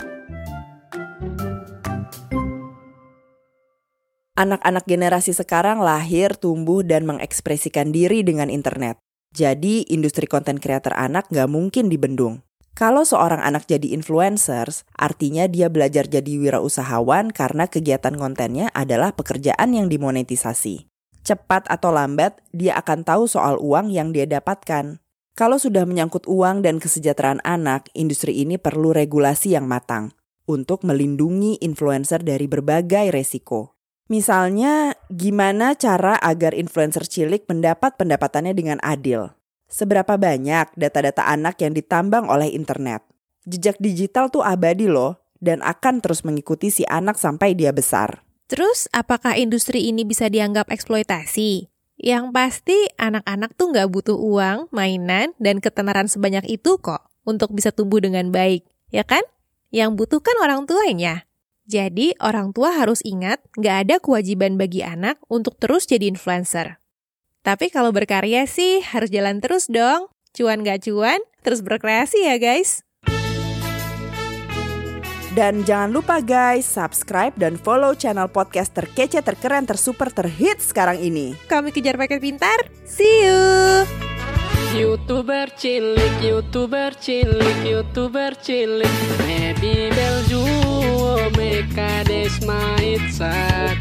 Anak-anak generasi sekarang lahir, tumbuh, dan mengekspresikan diri dengan internet. Jadi, industri konten kreator anak nggak mungkin dibendung. Kalau seorang anak jadi influencers, artinya dia belajar jadi wirausahawan karena kegiatan kontennya adalah pekerjaan yang dimonetisasi. Cepat atau lambat, dia akan tahu soal uang yang dia dapatkan. Kalau sudah menyangkut uang dan kesejahteraan anak, industri ini perlu regulasi yang matang untuk melindungi influencer dari berbagai resiko. Misalnya, gimana cara agar influencer cilik mendapat pendapatannya dengan adil? Seberapa banyak data-data anak yang ditambang oleh internet? Jejak digital tuh abadi loh, dan akan terus mengikuti si anak sampai dia besar. Terus, apakah industri ini bisa dianggap eksploitasi? Yang pasti, anak-anak tuh nggak butuh uang, mainan, dan ketenaran sebanyak itu kok untuk bisa tumbuh dengan baik, ya kan? Yang butuh kan orang tuanya. Jadi, orang tua harus ingat nggak ada kewajiban bagi anak untuk terus jadi influencer. Tapi kalau berkarya sih harus jalan terus dong. Cuan gak cuan, terus berkreasi ya guys. Dan jangan lupa guys, subscribe dan follow channel podcast terkece, terkeren, tersuper, terhits sekarang ini. Kami kejar paket pintar. See you! Youtuber cilik, youtuber cilik, youtuber cilik. Baby Beljuo, Meka Desma Itza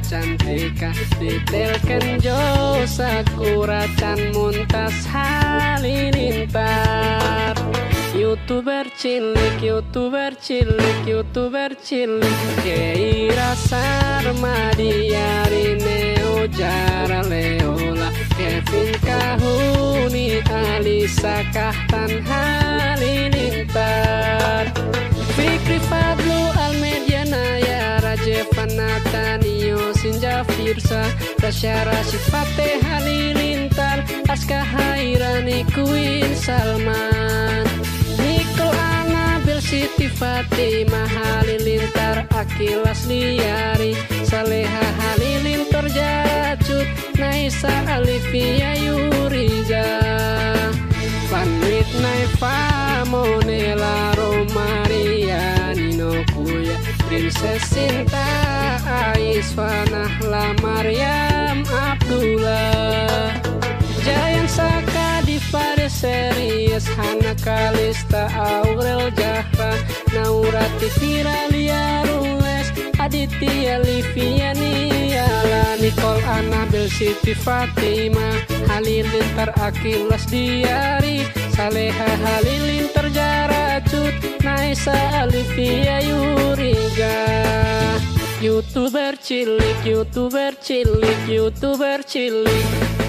Cantika, detailkan Jo Sakura Chan Muntas Halilintar. Youtuber cilik, youtuber cilik, youtuber cilik Keira Rineo Jara Leola Kevin Kahuni Alisa Kahtan Halilintar Fikri Fadlu Almedia Naya Rajevan Natanio Sinja Firsa Tasya Rashid Fateh Halilintar Aska Hairani Queen Salman Siti Fatimah Halilintar Akilas Liari. Saleha Halilintar Jaracut Naisa Alivia Yuriza Panwit Naifa Monela Romaria Nino Kuya Princess Sinta Aisfanah Mariam Abdullah. Jayan Saka di Faris Series Hana Kalista Aurel Jahra Naura Tifira Lia Rules Aditya Livia Niala Nicole Anabel Siti Fatima Halilintar Akilas Diari Saleha Halilintar Jaracut Naisa Alivia Yuriga. Youtuber cilik, youtuber cilik, youtuber cilik